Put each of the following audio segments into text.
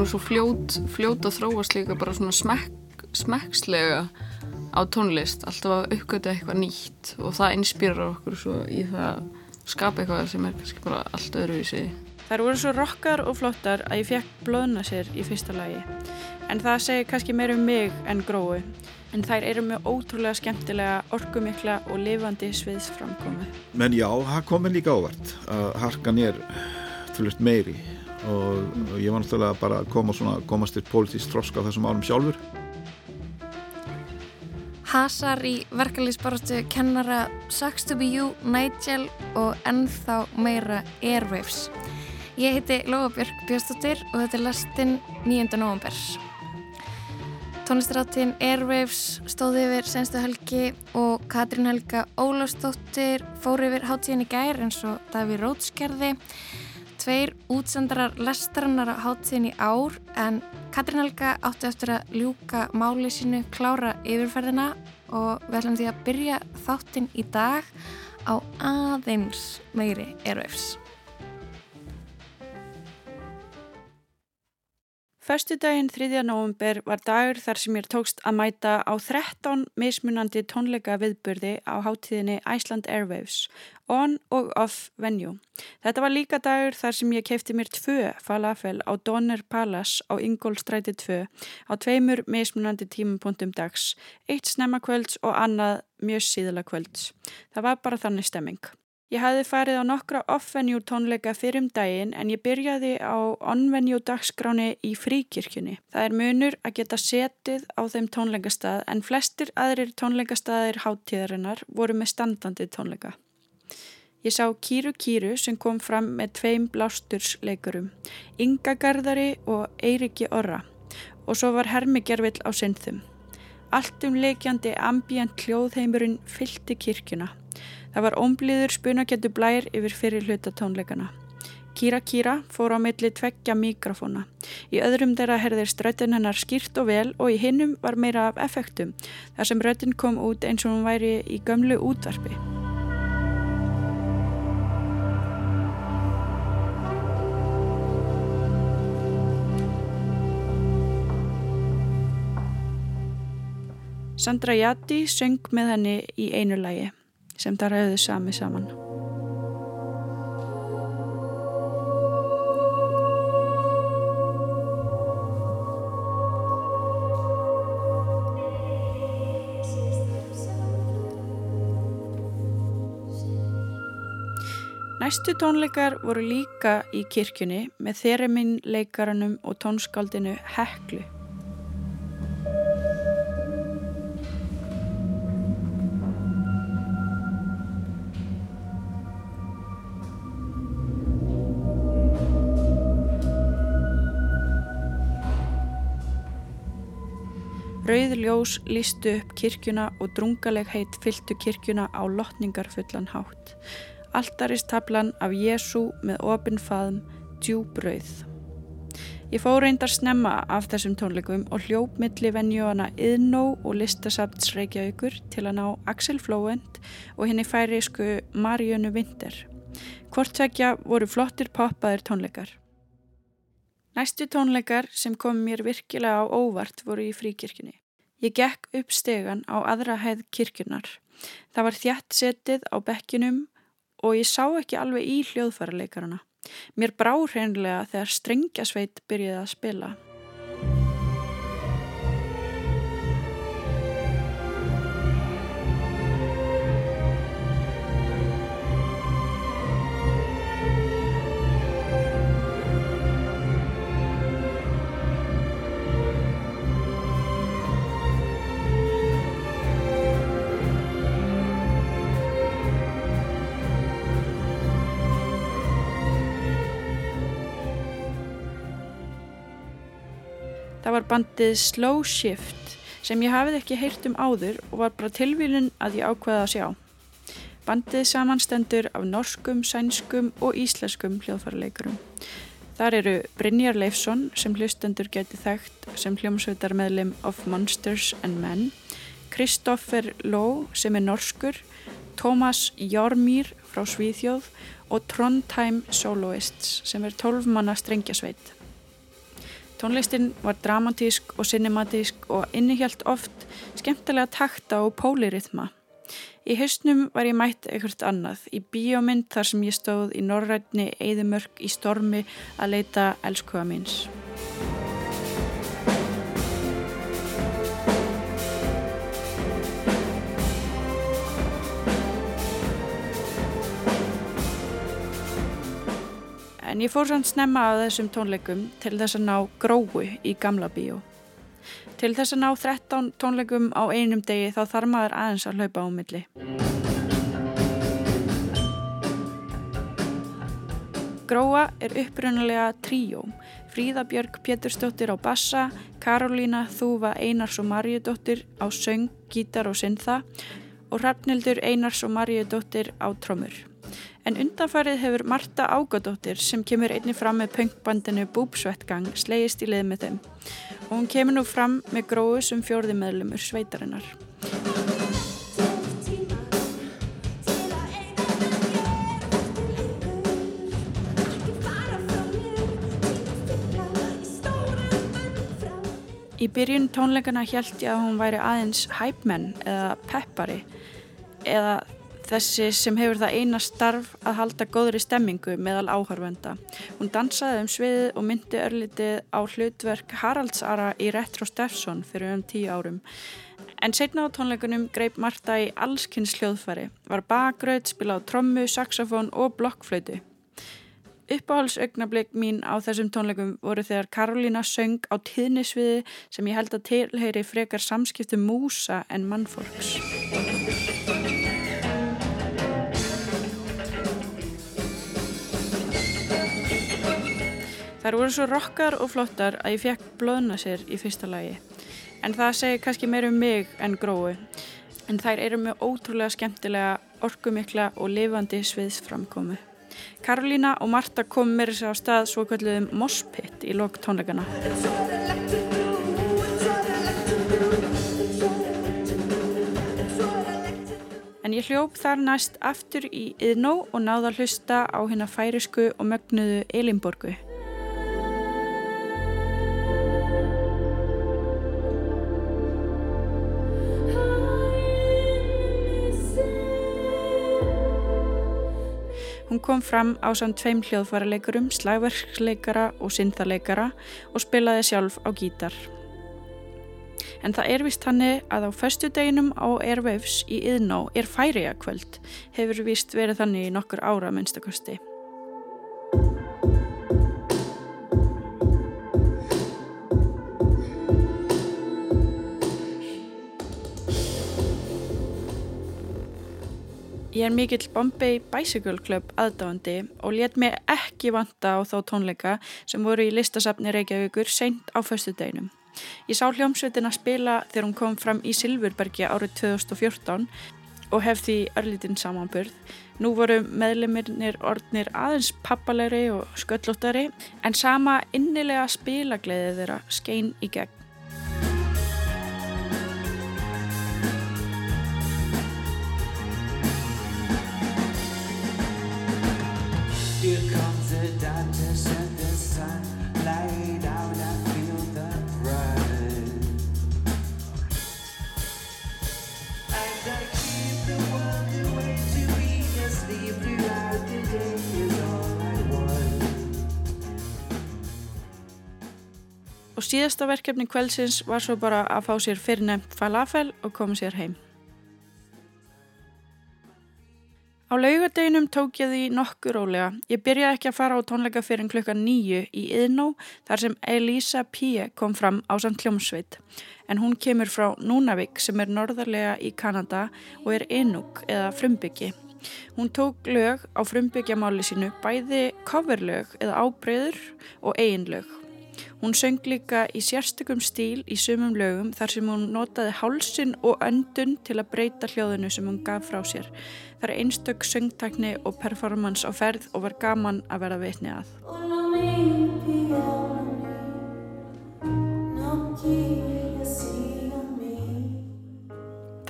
erum svo fljót, fljót að þróast líka bara svona smekk, smekkslega á tónlist, alltaf að uppgöta eitthvað nýtt og það inspýrar okkur svo í það að skapa eitthvað sem er kannski bara allt öðruvísi. Þær voru svo rokkar og flottar að ég fekk blóðna sér í fyrsta lagi. En það segir kannski meir um mig en grói. En þær eru með ótrúlega skemmtilega, orkumikla og lifandi sviðsframkomi. Men já, það komið líka ávart að harkan er tölvöld meiri og, og ég var náttúrulega bara að koma svona, komast til politísk þroska á þessum árum sjálfur. Hasar í verkefliðsbaratu kennara Sucks to be you, Nigel og ennþá meira Airwaves. Ég heiti Lóa Björk Björnstóttir og þetta er lastinn 9. november. Tónlistaráttin Airwaves stóði yfir senstu helgi og Katrín Helga Ólafstóttir fór yfir hátíðin í gær eins og Daví Rótskerði. Tveir útsendarar lestarinnar á hátíðin í ár en Katrín Helga átti eftir að ljúka máli sínu klára yfirferðina og við ætlum því að byrja þáttinn í dag á aðeins meiri eröfs. Förstu daginn 3. november var dagur þar sem ég tókst að mæta á 13 mismunandi tónleika viðburði á hátíðinni Iceland Airwaves, on og off venue. Þetta var líka dagur þar sem ég keipti mér tvö falafel á Donner Palace á Ingolstræti 2 á tveimur mismunandi tímapunktum dags, eitt snemmakvölds og annað mjög síðala kvölds. Það var bara þannig stemming. Ég hafði farið á nokkra off-venue tónleika fyrir um daginn en ég byrjaði á on-venue dagskráni í fríkirkjunni. Það er munur að geta setið á þeim tónleikastað en flestir aðrir tónleikastaðir háttíðarinnar voru með standandi tónleika. Ég sá Kýru Kýru sem kom fram með tveim blástursleikurum, Inga Garðari og Eiriki Orra og svo var Hermi Gervill á synþum. Allt um leikjandi ambient hljóðheimurinn fylti kirkjuna. Það var ómblíður spunakettu blær yfir fyrir hluta tónleikana. Kýra Kýra fór á milli tveggja mikrofóna. Í öðrum þeirra herðist röttin hennar skýrt og vel og í hinnum var meira af effektum þar sem röttin kom út eins og hún væri í gömlu útvarpi. Sandra Jatti söng með henni í einu lægi sem það ræði sami saman. Næstu tónleikar voru líka í kirkjunni með þeirriminn leikaranum og tónskaldinu Heklu. Rauð ljós lístu upp kirkjuna og drungaleg heit fyltu kirkjuna á lotningarfullan hátt. Alltaristablan af Jésu með opinfaðum djúbrauð. Ég fór reyndar snemma af þessum tónleikum og hljóp milli venjóana Yðnó og listasafts Reykjavíkur til að ná Axel Flóend og henni færiðsku Marjönu Vinter. Hvort tvekja voru flottir poppaðir tónleikar. Næstu tónleikar sem kom mér virkilega á óvart voru í fríkirkjunni. Ég gekk upp stegan á aðra hæð kirkjunar. Það var þjætt setið á bekkinum og ég sá ekki alveg í hljóðfærarleikarana. Mér brá hreinlega þegar strengjasveit byrjaði að spila. Var bandið Slow Shift sem ég hafið ekki heyrt um áður og var bara tilvílun að ég ákveða að sjá. Bandið samanstendur af norskum, sænskum og íslenskum hljóðfæraleikurum. Þar eru Brynjar Leifsson sem hlustendur geti þekkt sem hljómsveitar meðlim of Monsters and Men, Kristoffer Ló sem er norskur, Tómas Jármýr frá Svíþjóð og Trondheim Soloists sem er 12 manna strengjasveit. Tónlistin var dramatísk og cinematísk og innihjalt oft skemmtilega takta og pólirithma. Í hausnum var ég mætt eitthvað annað, í bíómynd þar sem ég stóð í norrætni eðimörk í stormi að leita elskuða míns. En ég fór sann snemma að þessum tónleikum til þess að ná grói í gamla bíó. Til þess að ná 13 tónleikum á einum degi þá þarf maður aðeins að hlaupa á milli. Gróa er upprunalega tríó. Fríða Björg Pétursdóttir á bassa, Karolína Þúfa Einars og Marjudóttir á söng, gítar og syntha og Hrafnildur Einars og Marjudóttir á trömmur. En undanfarið hefur Marta Ágadóttir sem kemur einni fram með punkbandinu Búbsvettgang slegist í lið með þeim og hún kemur nú fram með gróðu sem fjórði meðlumur sveitarinnar. Í byrjun tónleikana ég að hún væri aðeins hæpmenn eða peppari eða þessi sem hefur það eina starf að halda góðri stemmingu meðal áhörvenda. Hún dansaði um sviðið og myndi örlitið á hlutverk Haraldsara í Retro Steffson fyrir um tíu árum. En setna á tónleikunum greip Marta í allskynns hljóðfari, var bakröð, spilað trommu, saxofón og blokkflötu. Uppáhaldsaugnablik mín á þessum tónleikum voru þegar Karolína söng á tíðnisviði sem ég held að tilheyri frekar samskiptu músa en mannfólks. Þær voru svo rokkar og flottar að ég fekk blöðna sér í fyrsta lagi. En það segir kannski meir um mig en grói. En þær eru með ótrúlega skemmtilega, orkumikla og lifandi sviðsframkomu. Karolína og Marta kom mér sér á stað svo kalluðum Mosspitt í lok tónleikana. En ég hljóp þar næst aftur í yðnó og náða hlusta á hérna færisku og mögnuðu Elinborgu. Hún kom fram á samt tveim hljóðfæraleikurum, slagverksleikara og syntharleikara og spilaði sjálf á gítar. En það er vist hannig að á förstu deginum á Airwaves í Yðná er færiakvöld, hefur vist verið þannig í nokkur ára minnstakosti. Ég er mikill Bombay Bicycle Club aðdáðandi og let mig ekki vanta á þá tónleika sem voru í listasafni Reykjavíkur seint á föstu deginum. Ég sá hljómsveitina spila þegar hún kom fram í Silfurbergi árið 2014 og hef því örlítinn samanburð. Nú voru meðlemirnir orðnir aðeins pappalegri og sköllóttari en sama innilega spilagleiði þeirra skein í gegn. Síðasta verkefni kveldsins var svo bara að fá sér fyrirnefnt falafel og koma sér heim. Á laugadeginum tók ég því nokkur rólega. Ég byrjaði ekki að fara á tónleika fyrir klukkan nýju í Yðnó þar sem Elisa Píe kom fram á samt hljómsveit. En hún kemur frá Núnavík sem er norðarlega í Kanada og er Inuk eða frumbyggi. Hún tók lög á frumbygjamáli sínu bæði coverlög eða ábreyður og eiginlög. Hún söng líka í sérstökum stíl í sumum lögum þar sem hún notaði hálsin og öndun til að breyta hljóðinu sem hún gaf frá sér. Það er einstök söngtakni og performance á ferð og var gaman að vera veitni að.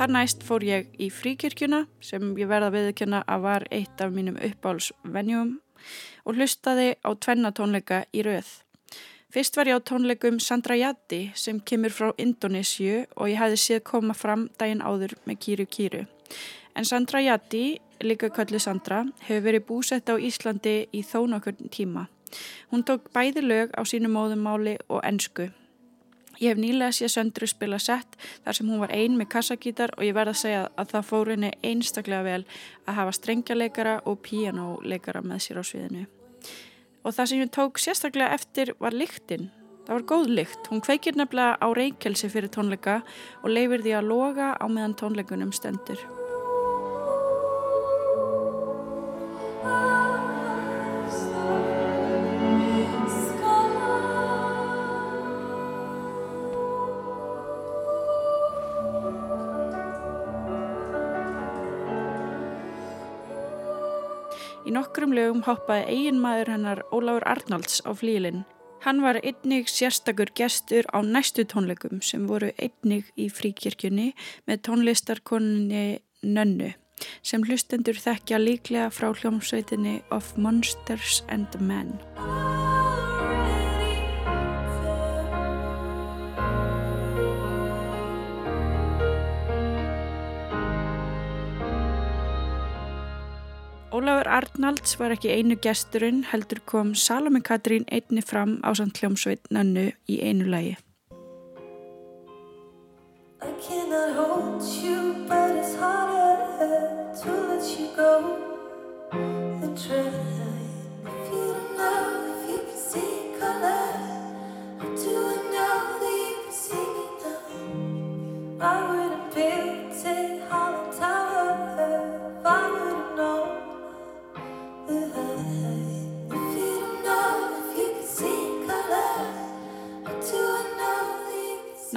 Þar næst fór ég í fríkirkjuna sem ég verða viðkjöna að var eitt af mínum uppáhalsvenjum og hlustaði á tvennatónleika í rauð. Fyrst var ég á tónleikum Sandra Jatti sem kemur frá Indonésiu og ég hefði séð koma fram daginn áður með Kýru Kýru. En Sandra Jatti, líka kallu Sandra, hefur verið búsett á Íslandi í þó nokkur tíma. Hún tók bæði lög á sínu móðumáli og ennsku. Ég hef nýlega séð Söndru spila sett þar sem hún var ein með kassagítar og ég verða að segja að það fór henni einstaklega vel að hafa strengjaleikara og píjánuleikara með sér á sviðinu og það sem ég tók sérstaklega eftir var lyktinn. Það var góð lykt. Hún kveikir nefnilega á reykjelsi fyrir tónleika og leifir því að loga á meðan tónleikunum stendur. Í nokkrum lögum hoppaði eigin maður hennar Óláfur Arnalds á flílinn. Hann var einnig sérstakur gestur á næstu tónleikum sem voru einnig í fríkirkjunni með tónlistarkoninni Nönnu sem hlustendur þekkja líklega frá hljómsveitinni of Monsters and Men. Ólafur Arnalds var ekki einu gesturinn heldur kom Salome Katrín einni fram á samt hljómsveit nannu í einu lægi. I cannot hold you but it's harder to let you go than try If you don't know if you can see color How do I know that you can see me now I wouldn't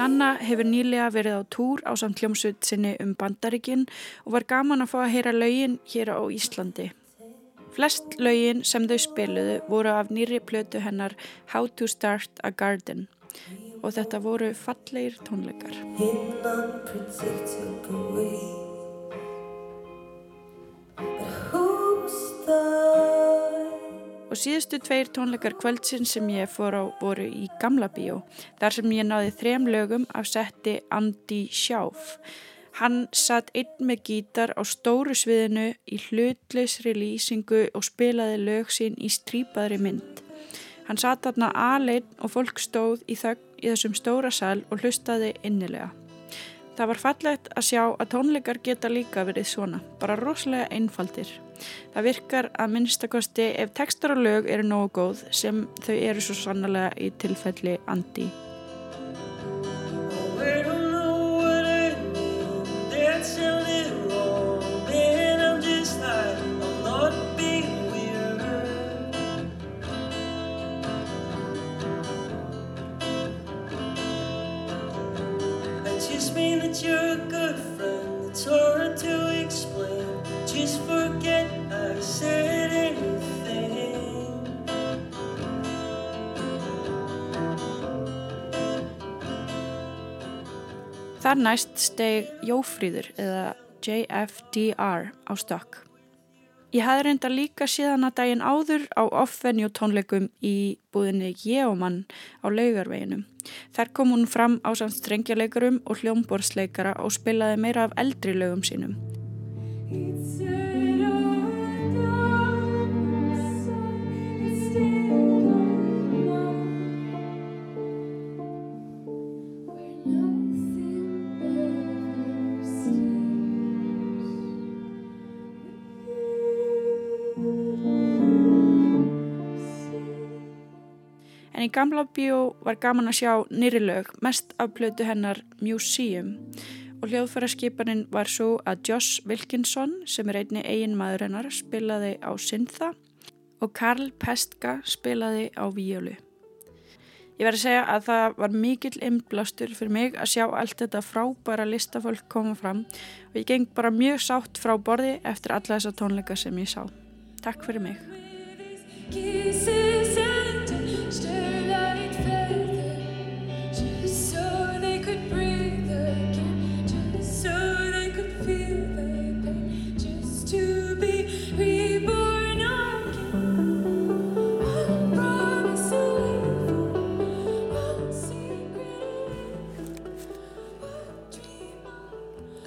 Nanna hefur nýlega verið á túr á samt hljómsveit sinni um bandarikinn og var gaman að fá að heyra laugin hér á Íslandi. Flest laugin sem þau spiluðu voru af nýri plötu hennar How to Start a Garden og þetta voru fallegir tónleikar. Og síðustu tveir tónleikar kvöldsinn sem ég fór á voru í Gamla bíó þar sem ég náði þrem lögum af setti Andi Sjáf. Hann satt einn með gítar á stóru sviðinu í hlutleisri lýsingu og spilaði lög sín í strípaðri mynd. Hann satt þarna aðlein og fólk stóð í í þessum stóra sal og hlustaði innilega. Það var fallegt að sjá að tónleikar geta líka verið svona, bara rosalega einfaldir. Það virkar að minnstakosti ef tekstar og lög eru nógu góð sem þau eru svo sannlega í tilfelli andi. Þar næst steg Jófríður eða JFDR á stokk. Ég hafði reynda líka síðan að daginn áður á offvenju tónleikum í búðinni Jeomann á laugarveginum. Þar kom hún fram á samt strengjaleikarum og hljómborðsleikara og spilaði meira af eldri lögum sínum. En í gamla bíó var gaman að sjá nýri lög, mest af plötu hennar Museum og hljóðfæraskipanin var svo að Josh Wilkinson sem er einni eigin maður hennar spilaði á syntha og Karl Pestka spilaði á víjólu. Ég verði að segja að það var mikill inblástur fyrir mig að sjá allt þetta frábæra listafólk koma fram og ég geng bara mjög sátt frá borði eftir alla þessa tónleika sem ég sá. Takk fyrir mig.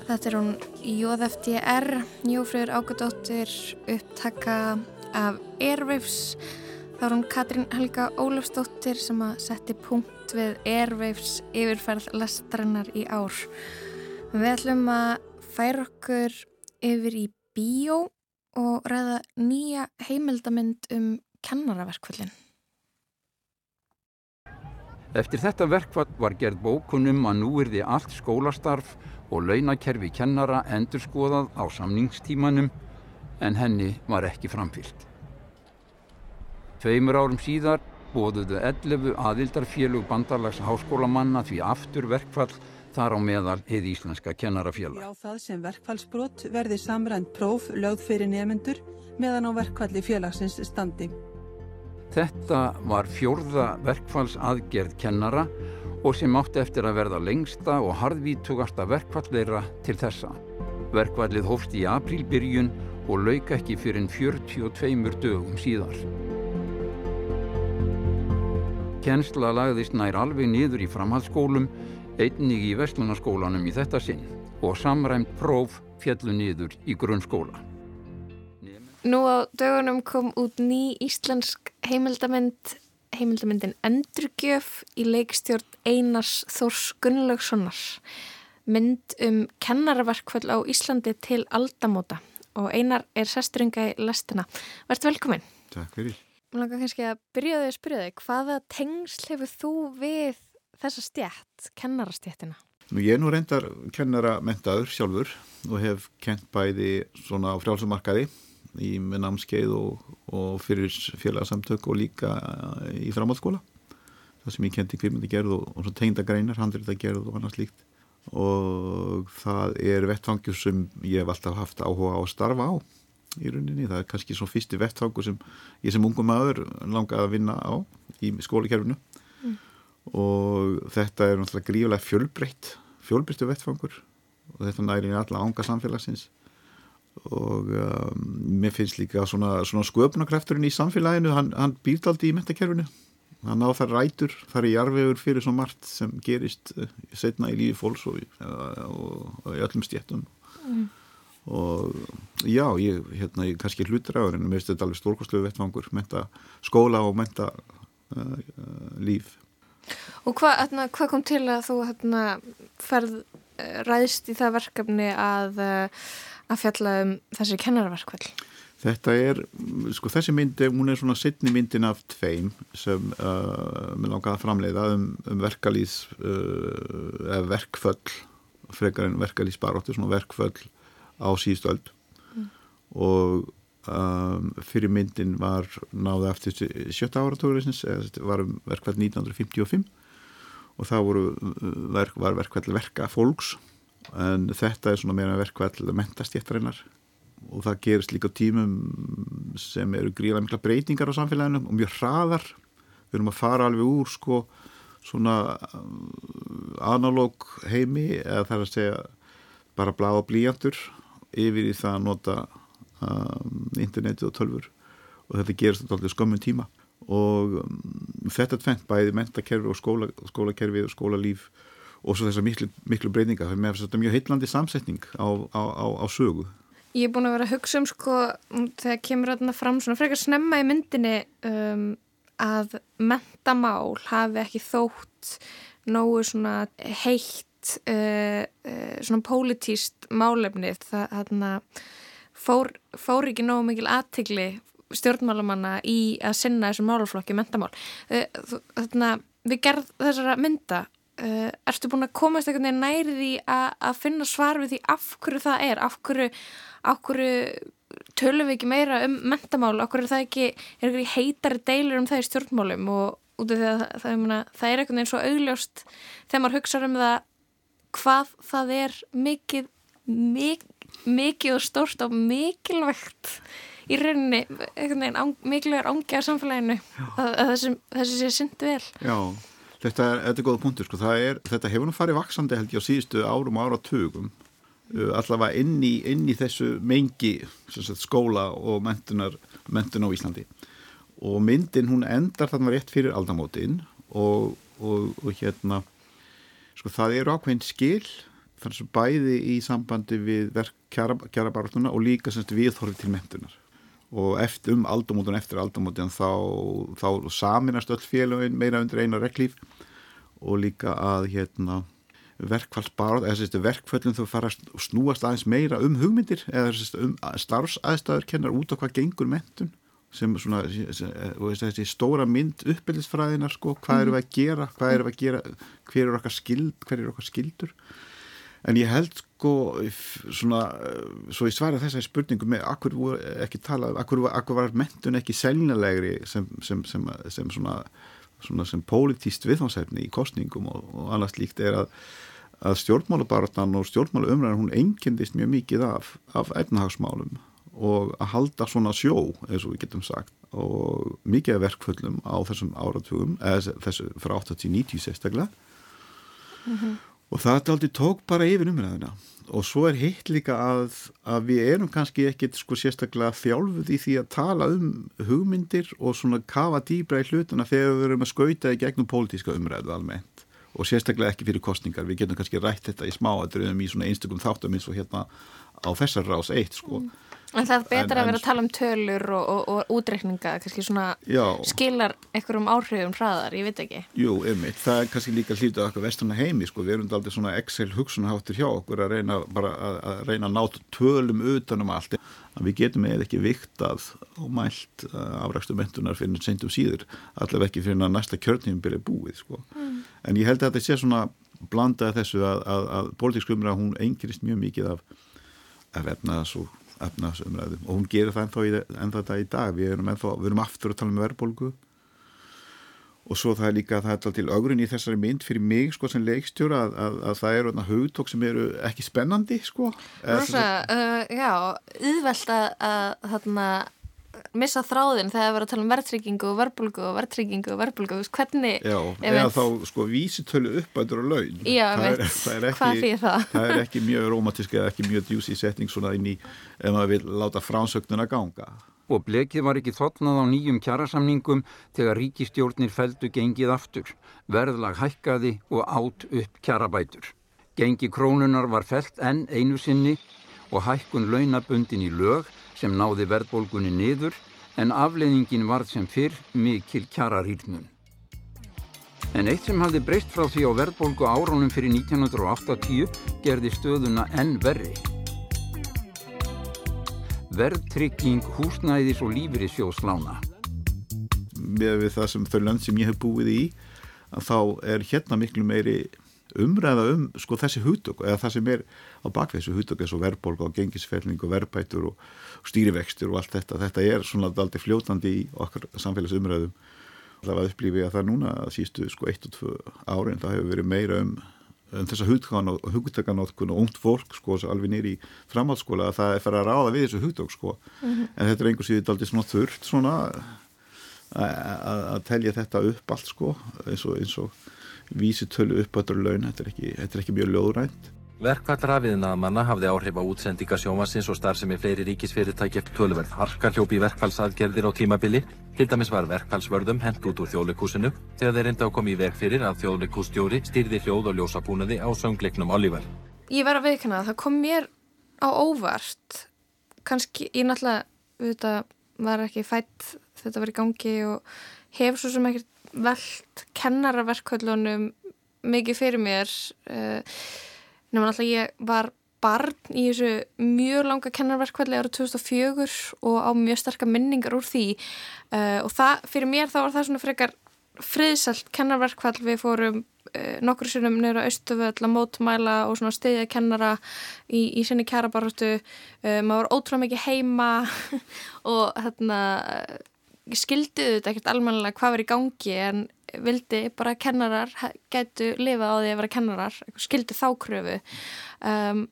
Þetta er hún Jóðefti R, Jófröður Águdóttir, upptaka af Airwaves. Það er hún Katrín Helga Ólafsdóttir sem að setti punkt við Airwaves yfirferð lestrannar í ár. Við ætlum að færa okkur yfir í bíó og ræða nýja heimildamind um kennaraverkvöldin. Eftir þetta verkvall var gerð bókunum að nú er því allt skólastarf og launakerfi kennara endurskoðað á samningstímanum en henni var ekki framfyllt. Tveimur árum síðar bóðuðu 11 aðildarfélug bandalags háskólamanna því aftur verkfall þar á meðal heið Íslenska kennarafélag. Já, það sem verkfallsbrott verði samrænt próf lögð fyrir nefendur meðan á verkfalli félagsins standi. Þetta var fjórða verkfallsaðgerð kennara og sem átti eftir að verða lengsta og harðvítugasta verkfall þeirra til þessa. Verkfallið hófst í aprílbyrjun og lauka ekki fyrir en 42 dögum síðar. Kennsla lagðist nær alveg niður í framhaldsskólum, einnig í Vestlunarskólanum í þetta sinn og samræmt próf fjallu niður í grunnskóla. Nú á dögunum kom út ný íslensk heimildamind, heimildamindin Endurgjöf í leikstjórn Einars Þórs Gunnlaugssonar. Mynd um kennaraverkvöld á Íslandi til aldamóta og Einar er sesturunga í lestina. Verðt velkominn. Takk fyrir. Mér langar kannski að byrja þig að spyrja þig, hvaða tengsl hefur þú við þessa stjætt, kennarastjættina? Ég er nú reyndar kennara mentaður sjálfur og hef kent bæði svona á frjálsumarkaði í með námskeið og, og fyrir félagsamtök og líka í framhaldsskóla. Það sem ég kenti kvirmyndi gerð og, og tegna greinar, handrita gerð og annars líkt. Og það er vettfangjur sem ég hef alltaf haft áhuga á að starfa á í rauninni. Það er kannski svona fyrsti vettfangur sem ég sem ungum maður langaði að vinna á í skólikerfinu mm. og þetta er náttúrulega grífilega fjölbreytt fjölbreyttu vettfangur og þetta næri allar ánga samfélagsins og um, mér finnst líka svona, svona sköpunarkrefturinn í samfélaginu, hann, hann býrt aldrei í metakerfinu hann á það rætur, það er jarfiður fyrir svo margt sem gerist uh, setna í lífi fólks og, og, og í öllum stjættum mm. Og já, ég, hérna, ég kannski á henni, mér finnst þetta alveg stórkostlegu vettfangur, menta skóla og menta uh, uh, líf Og hvað hérna, hva kom til að þú hérna, ferð ræðst í það verkefni að að fjalla um þessi kennarverkvall? Þetta er, sko þessi myndi, hún er svona sittni myndin af tveim sem uh, mér langaði að framleiða um, um verkalýs, uh, eða verkföll, frekar en verkalýsbaróttu, svona verkföll á síðstöld mm. og um, fyrir myndin var náða eftir sjötta áratóðurisins, eða var um verkföll 1955 og það voru, verk, var verkföll verka fólks. En þetta er svona meira verkvæll mentastjættarinnar og það gerist líka tímum sem eru gríðlega mikla breytingar á samfélaginu og mjög hraðar. Við erum að fara alveg úr sko svona analóg heimi eða það er að segja bara blá og blíjantur yfir í það að nota um, internetið og tölfur og þetta gerist alltaf skömmun tíma. Og um, þetta tvent bæði mentakerfi og skóla, skólakerfi og skólalíf og svo þessar miklu, miklu breyninga það er með þetta mjög heitlandi samsetning á, á, á, á sögu. Ég er búin að vera að hugsa um sko þegar kemur þarna fram svona frekar snemma í myndinni um, að mentamál hafi ekki þótt nógu svona heitt uh, uh, svona pólitíst málefni það fór, fór ekki nógu mikil aðtigli stjórnmálamanna í að sinna þessum málaflokki mentamál uh, þarna við gerð þessara mynda Uh, ertu búin að komast einhvern veginn nærið í að finna svar við því af hverju það er, af hverju, af hverju tölum við ekki meira um mentamál, af hverju er það ekki er ekki heitari deilur um það í stjórnmálum? Og út af því að það, það, mena, það er einhvern veginn svo augljóst þegar maður hugsa um það hvað það er mikið mik, mikið og stórt og mikilvægt í rauninni mikilvægur ángjaðar samfélaginu að, að þessi, sé syndi vel. Já Þetta er, þetta er góða punktur, sko. er, þetta hefur nú farið vaksandi held ég á síðustu árum og áratugum uh, allavega inn í, inn í þessu mengi sagt, skóla og mentunar, mentun á Íslandi. Og myndin hún endar þarna rétt fyrir aldamótin og, og, og hérna sko það eru ákveðin skil þannig að bæði í sambandi við verk kjarabartuna og líka semst viðhorfi til mentunar og eftir um aldamótun eftir aldamótun þá, þá saminast öll félagin meira undir eina reglíf og líka að hérna verkfallsbarð, eða þessi verkföllum þau fara að snúast aðeins meira um hugmyndir eða um starfsaðstæður kennar út á hvað gengur mentun sem svona þessi stóra mynd uppbyrðisfræðinar sko, hvað eru við að gera hvað eru við að gera, hver eru okkar skild hver eru okkar skildur en ég held sko svona, svo ég svara þessari spurningu með akkur voru ekki talað, akkur, akkur var mentun ekki selnilegri sem, sem, sem, sem svona, svona sem pólitíst viðfáðsefni í kostningum og, og annars líkt er að að stjórnmálabaratan og stjórnmálaumræðan hún engendist mjög mikið af, af efnahagsmálum og að halda svona sjó eins og við getum sagt og mikið verkföllum á þessum áratugum eða þessu frá 80-90 sérstaklega. Mm -hmm. og það er aldrei tók bara yfir umræðina og svo er hitt líka að, að við erum kannski ekkit sko sérstaklega þjálfuð í því að tala um hugmyndir og svona kafa dýbra í hlutuna þegar við erum að skauta í gegnum pólitíska umræðu almennt. Og sérstaklega ekki fyrir kostningar, við getum kannski rætt þetta í smáadröðum í svona einstakum þáttum eins og hérna á þessar rás eitt sko. Mm. En það er betra en, að vera að tala um tölur og, og, og útreikninga, kannski svona já. skilar einhverjum áhrifum hraðar, ég veit ekki. Jú, einmitt, það er kannski líka hlítið okkar vestana heimi, sko, við erum aldrei svona Excel hugsunaháttur hjá okkur að reyna bara að, að reyna að ná tölum utanum allt, við getum eða ekki viktað og mælt uh, afrækstu mentunar fyrir sendum síður, allaveg ekki fyrir að næsta kjörnum byrja búið, sko. Mm. En ég held að þetta sé svona blandað þessu að, að, að pólitíkskumra hún engirist mjög mikið af, af efnaðas og efnaðsumræðum og hún gerir það ennþá, þetta í dag. Við erum, ennþá, við erum aftur að tala um verðbólgu. Og svo það er líka það er til augurinn í þessari mynd fyrir mig sko sem leikstjóra að, að, að það eru hugtók sem eru ekki spennandi sko. Rosa, uh, Já, yðvelt að, að þarna missa þráðin þegar það verður að tala um verðtryggingu og verbulgu og verðtryggingu og verbulgu hvernig Já, eða við... þá sko vísitölu uppætur og laun Já, það, er, það, er ekki, það? það er ekki mjög romantísk eða ekki mjög djúsi setning svona inn í ef maður vil láta fránsögnuna ganga Og blekið var ekki þotnað á nýjum kjærasamningum þegar ríkistjórnir feldu gengið aftur, verðlag hækkaði og átt upp kjærabætur. Gengi krónunar var felt enn einu sinni og hækkun launabundin í lög sem náði verðbólgunni niður en afleiðingin varð sem fyrr mikil kjararýrnum. En eitt sem hafði breyst frá því á verðbólgu árunum fyrir 1980 gerði stöðuna enn verri. Verðtrygging húsnæðis og lífri sjóðslána. Með við það sem þau lönd sem ég hef búið í, þá er hérna miklu meiri umræða um sko þessi húttök eða það sem er á bakvegsu húttök eins og verðbólk og gengisferning og verðbætur og stýrivextur og allt þetta. Þetta er svona aldrei fljótandi í okkar samfélagsumræðum. Það var upplýfið að það núna að sístu sko 1 og 2 árin það hefur verið meira um, um þessa húttökanótkun og ungt fólk sko alveg nýri í framhaldsskóla að það er farið að ráða við þessu húttök sko. Mm -hmm. en þetta er einhvers veginn aldrei svona þurft svona að telja þetta upp allt sko eins og, eins og vísitölu uppbættur laun, þetta er ekki, þetta er ekki mjög ljóðrænt. Verkfallrafiðnaðamanna hafði áhrif á útsendinga sjómasins og starfsemi fleiri ríkisfyrirtæki eftir tölverð harkarljópi verkfallsaðgerðir á tímabili. Til dæmis var verkfallsvörðum hent út úr þjóðleikúsinu þegar þeir reynda að koma í veg fyrir að þjóðleikússtjóri stýrði hljóð og ljósabúnaði á söngleiknum Oliver. Ég verði að veikna að það kom mér á óvart. Kanski, ég náttúrulega, þetta var ekki fætt, þetta var í gangi og hefur svo sem ekkert veld kennaraverkvöldunum mikið fyrir mér nema náttúrulega ég var barn í þessu mjög langa kennarverkvældi ára 2004 og á mjög starka minningar úr því. Uh, og það, fyrir mér þá var það svona frekar friðsalt kennarverkvall við fórum uh, nokkur sinnum neyru á Östuföll að mótmæla og svona stiðja kennara í, í sinni kærabaróttu uh, maður var ótrúlega mikið heima og þarna skildiðu þetta ekkert almennilega hvað verið í gangi en vildi bara að kennarar getu lifað á því að vera kennarar skildi þá kröfu. Um,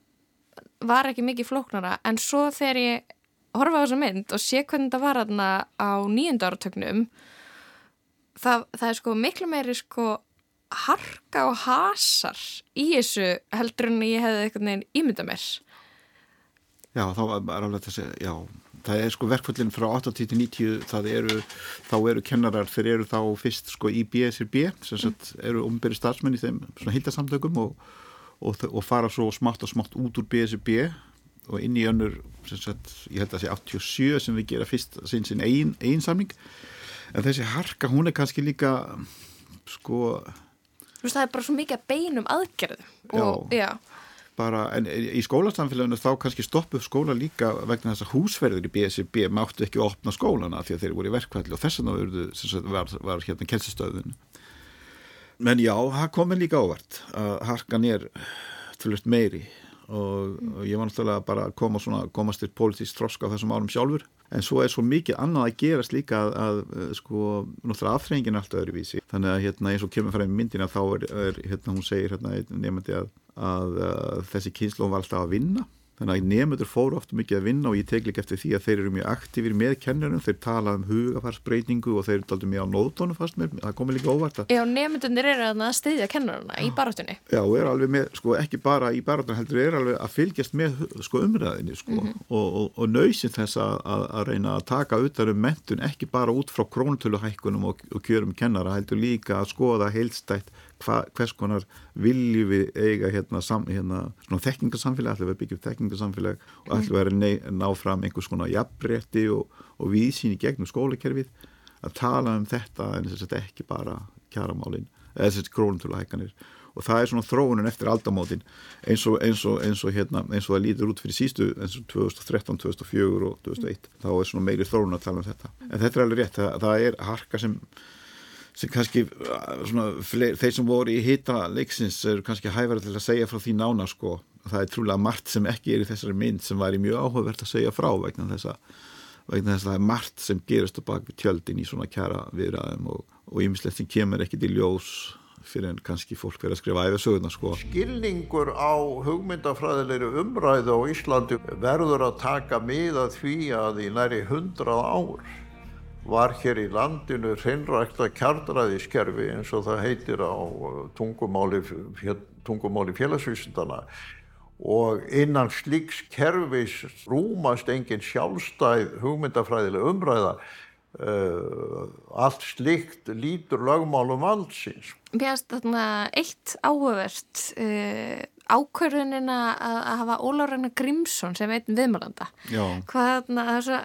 var ekki mikið flóknara. En svo þegar ég horfa á þessa mynd og sé hvernig þetta var aðna á nýjönda áratögnum það, það er sko miklu meiri sko harka og hasar í þessu heldur en ég hefði eitthvað nefn ímynda mér. Já, þá er alveg þessi, já það er sko verkföllin frá 80-90 það eru, þá eru kennarar þeir eru þá fyrst sko í BSRB sem sagt, eru umbyrri starfsmenn í þeim svona hildasamtökum og, og, og fara svo smátt og smátt út úr BSB og inn í önnur sem sagt, ég held að það sé 87 sem við gera fyrst sinn eigin, eigin samning en þessi harka hún er kannski líka sko Þú veist, það er bara svo mikið beinum aðgerðum og, já. Bara, en í skólasamfélaginu þá kannski stoppuð skóla líka vegna þess að húsferður í BSB máttu ekki opna skólana því að þeir voru í verkvalli og þess vegna var, var hérna kelsistöðun menn já, það komið líka ávart að harkan er tölvöld meiri og, og ég var náttúrulega bara að koma svona, komast til politísk þroska á þessum árum sjálfur. En svo er svo mikið annað að gerast líka að, að sko, náttúrulega afþrengin er alltaf öðruvísi. Þannig að hérna eins og kemur frá í myndina þá er, er hérna hún segir hérna nefndi að, að, að þessi kynslu var alltaf að vinna. Þannig að nefndur fóru oft mikið að vinna og ég tek líka eftir því að þeir eru mjög aktífir með kennurum, þeir tala um hugafarsbreytingu og þeir eru aldrei mjög á nóðdónu fast mér, það komið líka óvart að Já, nefndunir eru að styðja kennarana í barátunni. Já, og er alveg með, sko, ekki bara í barátunum heldur, er alveg að fylgjast með sko, umræðinni, sko, og, og, og nöysinn þess að, að, að reyna að taka utan um mentun, ekki bara út frá krónutöluhækkunum og, og kjörum kennara, heldur líka að skoða heilstætt hva, hvers konar viljum við eiga hérna, sam, hérna þekkingarsamfélag, allir verið byggjum þekkingarsamfélag og allir verið nei, ná fram einhvers konar jafnrétti og, og víðsýn í gegnum skólakerfið að tala um þetta en þess að ekki bara kjaramálin, eða þess að krónutöluhækkanir. Og það er svona þróunin eftir aldamótin eins og, eins og, eins og, hérna, eins og það lítur út fyrir sístu eins og 2013, 2004 og 2001 þá er svona meiri þróun að tala um þetta. En þetta er alveg rétt, það, það er harka sem sem kannski svona, fleir, þeir sem voru í hita leiksins eru kannski hæfara til að segja frá því nána sko, það er trúlega margt sem ekki er í þessari mynd sem væri mjög áhugavert að segja frá vegna þess að vegna þess að það er margt sem gerast á bak við tjöldin í svona kjara viðræðum og ýmislegt sem kemur ekkit í ljós fyrir en kannski fólk verið að skrifa æfisöguna sko. Skilningur á hugmyndafræðilegri umræðu á Íslandi verður að taka miða því að í næri hundrað ár var hér í landinu hreinrækta kjartræðiskerfi eins og það heitir á tungumáli, tungumáli félagsvísindana og innan slíks kerfis rúmast engin sjálfstæð hugmyndafræðileg umræða Uh, allt slikt lítur lögmálum valdsins. Mér finnst þarna eitt áhugavert uh, ákvörðunina að, að hafa Óláranna Grímsson sem einn viðmálanda. Já. Hvað þarna, þessa,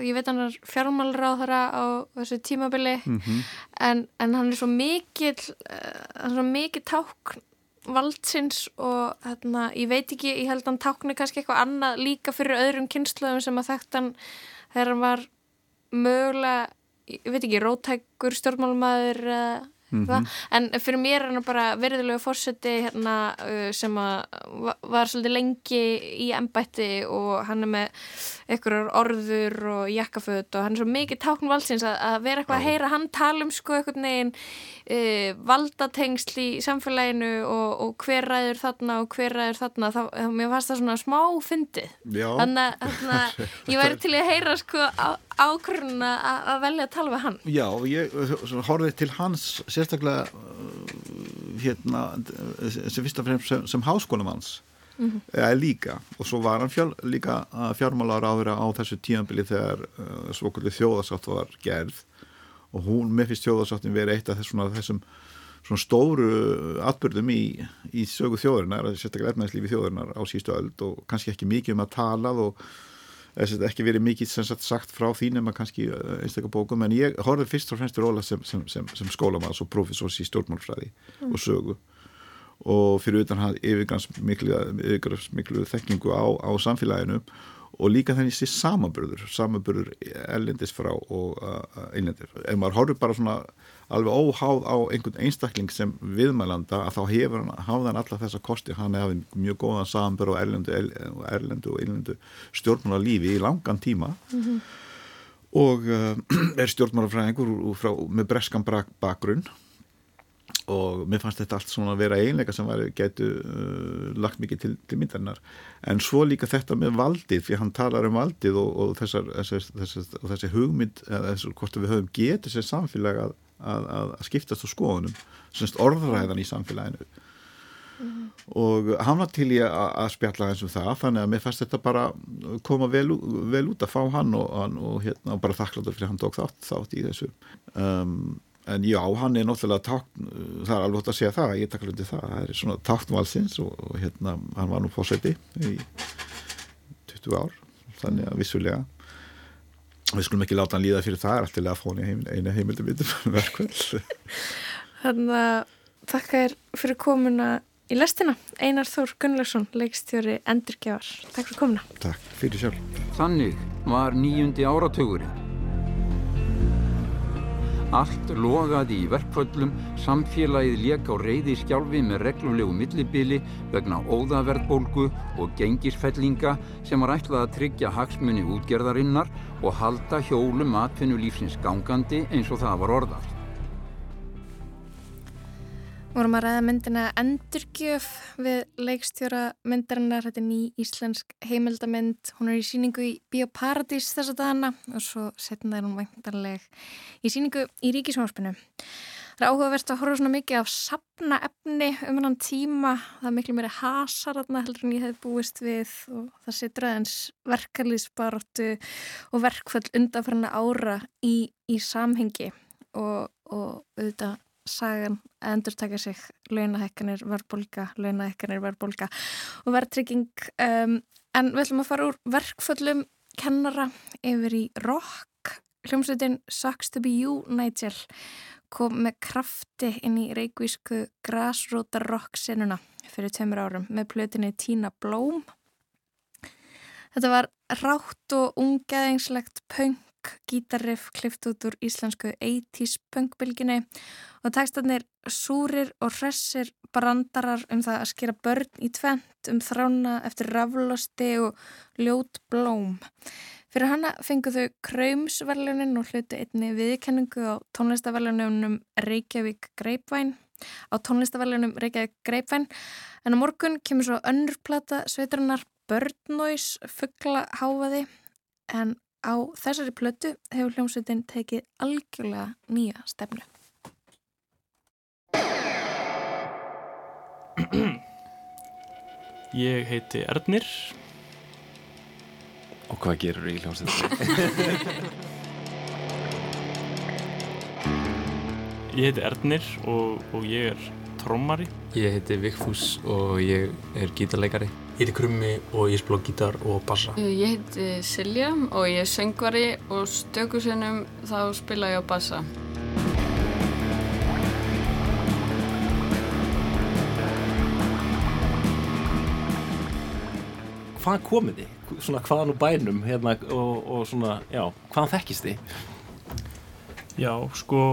ég veit hann er fjármálráðara á þessu tímabili Mhm. en, en hann er svo mikil, uh, hann er svo mikil tákn valdsins og þarna, ég veit ekki, ég held að hann tákni kannski eitthvað annað líka fyrir öðrum kynsluðum sem að þekkt hann þegar hann var mögulega, ég veit ekki, rótækur stjórnmálmaður eða eitthvað, en fyrir mér er hann bara verðilegu fórseti hérna uh, sem var svolítið lengi í embætti og hann er með einhverjar orður og jakkaföt og hann er svo mikið tákn valdsins að, að vera eitthvað að heyra hann tala um sko einhvern veginn uh, valdatengsl í samfélaginu og, og hver ræður þarna og hver ræður þarna. Þá, mér fannst það svona smá fyndið. Þannig að ég væri til að heyra sko ákvörðuna að velja að tala við hann? Já, ég svona, horfið til hans sérstaklega uh, hérna uh, sem fyrst og fremst sem, sem háskólamanns eða líka. Og svo var hann fjál, líka fjármálar áður á þessu tímanbili þegar uh, svokulli þjóðasátt var gerð. Og hún, mér finnst þjóðasáttin verið eitt af þessum, þessum svona stóru atbyrðum í, í sögu þjóðurinnar, sérstaklega efnæðslífi þjóðurinnar á sístu öld og kannski ekki mikið um að talað og ekki verið mikið sagt, sagt frá því nema kannski uh, einstakar bókum en ég horfði fyrst og fremst til Róla sem, sem, sem, sem skólamanns og professors í stjórnmálfræði og sögu. Og fyrir utan hann yfirgans miklu, yfirgans miklu þekkingu á, á samfélaginu og líka þannig sé samaburður samaburður ellendis frá og uh, einlendir. Ef maður horfður bara svona alveg óháð á einhvern einstakling sem viðmælanda að þá hefur hann hafðan alla þessa kosti, hann hefði mjög góðan samanburð á erlendu, erlendu og einlendu stjórnmála lífi í langan tíma. Og uh, er stjórnmálafræðingur með breskan bakgrunn og mér fannst þetta allt svona að vera einleika sem getu uh, lagt mikið til, til myndarinnar. En svo líka þetta með valdið því hann talar um valdið og, og þessar, þessar, þessar, og þessi hugmynd þessar hvort við höfum getið sér samfélag að, að, að, skiptast á skoðunum semst orðræðan í samfélaginu. Og hann var til í að, að spjalla eins um það þannig að mér fannst þetta bara koma vel, vel út að fá hann og, hann, og, hérna, og bara þakkláttur fyrir hann tók þátt, þátt í þessu. Um, en já, hann er náttúrulega tákn, það er alveg að segja það, ég takk alveg það, það er svona táknvalsins og, og hérna, hann var nú fórseti í 20 ár, þannig að vissulega við skulum ekki láta hann líða fyrir það, er alltaf að fóna heim, eina heimildumindum verkvöld. Þannig að þakka þér fyrir komuna í lestina. Einar Þór Gunnlaugsson, leikstjóri Endurgjafar. Takk fyrir komuna. Takk fyrir sjálf. Þannig var nýjundi áratugurinn. Allt logaði í verkföllum, samfélagið lék á reyði skjálfi með reglulegu millibili vegna óðaverðbólgu og gengisfellinga sem var ætlað að tryggja hagsmunni útgerðarinnar og halda hjólum atvinnulífsins gangandi eins og það var orðað vorum að ræða myndina Endurgjöf við leikstjóra myndarinnar, þetta er ný íslensk heimildamind, hún er í síningu í Bíóparadís þess að dana og svo setna er hún væntanleg í síningu í Ríkismárspinu. Það er áhugavert að horfa svona mikið af sapna efni um hann tíma, það er miklu meiri hasar aðna heldur en ég hef búist við og það setur aðeins verkarlýsbaróttu og verkföll undanfærna ára í, í samhengi og, og auðvitað sagan að endur taka sig launahekkanir, verðbólka, launahekkanir, verðbólka og verðtrygging. Um, en við ætlum að fara úr verkföllum kennara yfir í rock. Hljómsveitin Sucks to be you, Nigel kom með krafti inn í reikvísku grassrota rock senuna fyrir tveimur árum með plötinni Tina Blóm. Þetta var rátt og ungaðingslegt punk gítarriff klift út úr íslensku 80's punkbylginni og tekstarnir súrir og hressir brandarar um það að skera börn í tvent um þrána eftir raflosti og ljót blóm. Fyrir hana fengu þau Kraumsverlunin og hlutu einni viðkenningu á tónlistaverlunum Reykjavík Greipvæn á tónlistaverlunum Reykjavík Greipvæn en á morgun kemur svo önnurplata sveiturinnar Börnóis fuggla háfaði en Á þessari plötu hefur hljómsveitin tekið algjörlega nýja stefnu. Ég heiti Ernir. Og hvað gerur þú í hljómsveitin? ég heiti Ernir og, og ég er trommari. Ég heiti Vigfús og ég er gítarleikari. Heiti Krummi og ég spila gítar og bassa. Ég heiti Silja og ég er söngvari og stökusinnum þá spila ég á bassa. Hvaðan komið þið? Svona hvaðan úr bænum hérna og, og svona, já, hvaðan þekkist þið? Já, sko...